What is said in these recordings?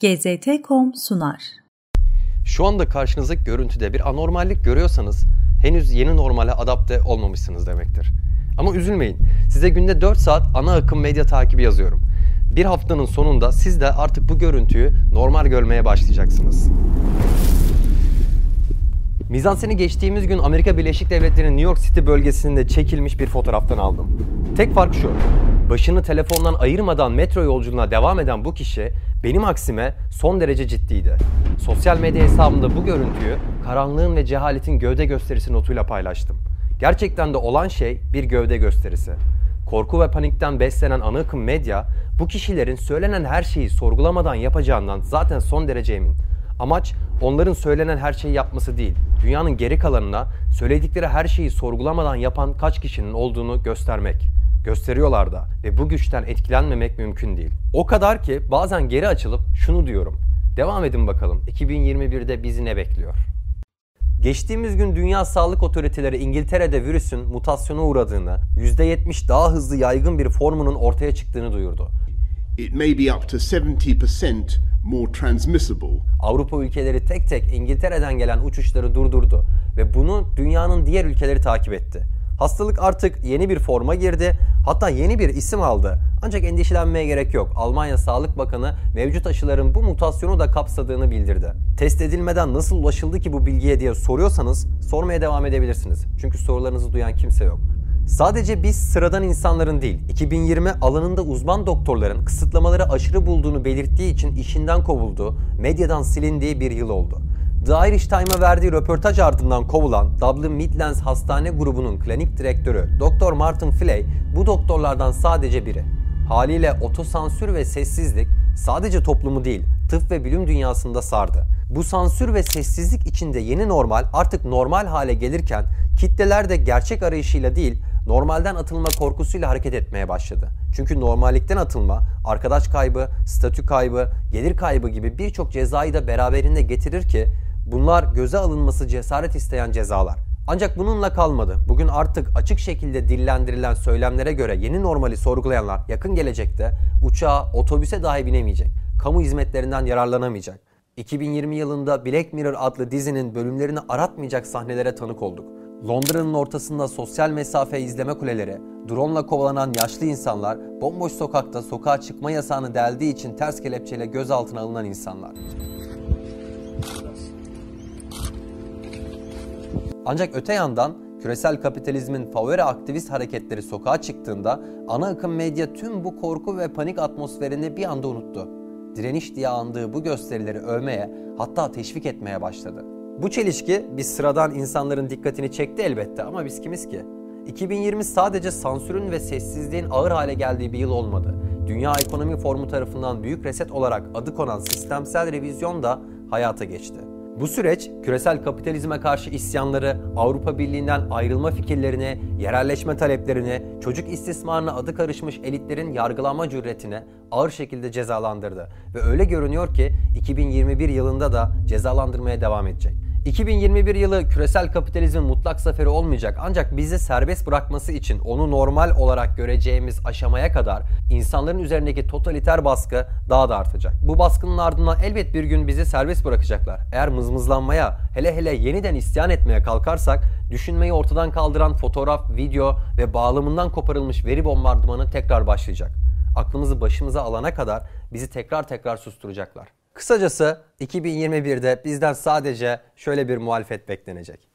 GZT.com sunar. Şu anda karşınızdaki görüntüde bir anormallik görüyorsanız henüz yeni normale adapte olmamışsınız demektir. Ama üzülmeyin. Size günde 4 saat ana akım medya takibi yazıyorum. Bir haftanın sonunda siz de artık bu görüntüyü normal görmeye başlayacaksınız. Mizanseni geçtiğimiz gün Amerika Birleşik Devletleri'nin New York City bölgesinde çekilmiş bir fotoğraftan aldım. Tek fark şu, başını telefondan ayırmadan metro yolculuğuna devam eden bu kişi benim aksime son derece ciddiydi. Sosyal medya hesabımda bu görüntüyü karanlığın ve cehaletin gövde gösterisi notuyla paylaştım. Gerçekten de olan şey bir gövde gösterisi. Korku ve panikten beslenen ana akım medya bu kişilerin söylenen her şeyi sorgulamadan yapacağından zaten son derece emin. Amaç onların söylenen her şeyi yapması değil, dünyanın geri kalanına söyledikleri her şeyi sorgulamadan yapan kaç kişinin olduğunu göstermek. Gösteriyorlar da ve bu güçten etkilenmemek mümkün değil. O kadar ki bazen geri açılıp şunu diyorum. Devam edin bakalım 2021'de bizi ne bekliyor? Geçtiğimiz gün Dünya Sağlık Otoriteleri İngiltere'de virüsün mutasyona uğradığını, %70 daha hızlı yaygın bir formunun ortaya çıktığını duyurdu. It may be up to 70% more transmissible. Avrupa ülkeleri tek tek İngiltere'den gelen uçuşları durdurdu ve bunu dünyanın diğer ülkeleri takip etti. Hastalık artık yeni bir forma girdi, hatta yeni bir isim aldı. Ancak endişelenmeye gerek yok. Almanya Sağlık Bakanı mevcut aşıların bu mutasyonu da kapsadığını bildirdi. Test edilmeden nasıl ulaşıldı ki bu bilgiye diye soruyorsanız sormaya devam edebilirsiniz. Çünkü sorularınızı duyan kimse yok. Sadece biz sıradan insanların değil, 2020 alanında uzman doktorların kısıtlamaları aşırı bulduğunu belirttiği için işinden kovulduğu, medyadan silindiği bir yıl oldu. Irish Time'a verdiği röportaj ardından kovulan Dublin Midlands Hastane grubunun klinik direktörü Dr. Martin Flay bu doktorlardan sadece biri. Haliyle otosansür ve sessizlik sadece toplumu değil, tıp ve bilim dünyasında sardı. Bu sansür ve sessizlik içinde yeni normal artık normal hale gelirken kitleler de gerçek arayışıyla değil, normalden atılma korkusuyla hareket etmeye başladı. Çünkü normallikten atılma, arkadaş kaybı, statü kaybı, gelir kaybı gibi birçok cezayı da beraberinde getirir ki bunlar göze alınması cesaret isteyen cezalar. Ancak bununla kalmadı. Bugün artık açık şekilde dillendirilen söylemlere göre yeni normali sorgulayanlar yakın gelecekte uçağa, otobüse dahi binemeyecek. Kamu hizmetlerinden yararlanamayacak. 2020 yılında Black Mirror adlı dizinin bölümlerini aratmayacak sahnelere tanık olduk. Londra'nın ortasında sosyal mesafe izleme kuleleri, drone'la kovalanan yaşlı insanlar, bomboş sokakta sokağa çıkma yasağını deldiği için ters kelepçeyle gözaltına alınan insanlar. Ancak öte yandan küresel kapitalizmin favori aktivist hareketleri sokağa çıktığında ana akım medya tüm bu korku ve panik atmosferini bir anda unuttu. Direniş diye andığı bu gösterileri övmeye hatta teşvik etmeye başladı. Bu çelişki biz sıradan insanların dikkatini çekti elbette ama biz kimiz ki? 2020 sadece sansürün ve sessizliğin ağır hale geldiği bir yıl olmadı. Dünya Ekonomi Forumu tarafından büyük reset olarak adı konan sistemsel revizyon da hayata geçti. Bu süreç küresel kapitalizme karşı isyanları, Avrupa Birliği'nden ayrılma fikirlerini, yerelleşme taleplerini, çocuk istismarına adı karışmış elitlerin yargılama cüretine ağır şekilde cezalandırdı. Ve öyle görünüyor ki 2021 yılında da cezalandırmaya devam edecek. 2021 yılı küresel kapitalizmin mutlak zaferi olmayacak ancak bizi serbest bırakması için onu normal olarak göreceğimiz aşamaya kadar insanların üzerindeki totaliter baskı daha da artacak. Bu baskının ardından elbet bir gün bizi serbest bırakacaklar. Eğer mızmızlanmaya, hele hele yeniden isyan etmeye kalkarsak düşünmeyi ortadan kaldıran fotoğraf, video ve bağlamından koparılmış veri bombardımanı tekrar başlayacak. Aklımızı başımıza alana kadar bizi tekrar tekrar susturacaklar. Kısacası 2021'de bizden sadece şöyle bir muhalefet beklenecek.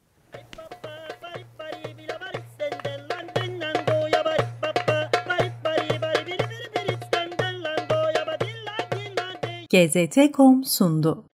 GZT.com sundu.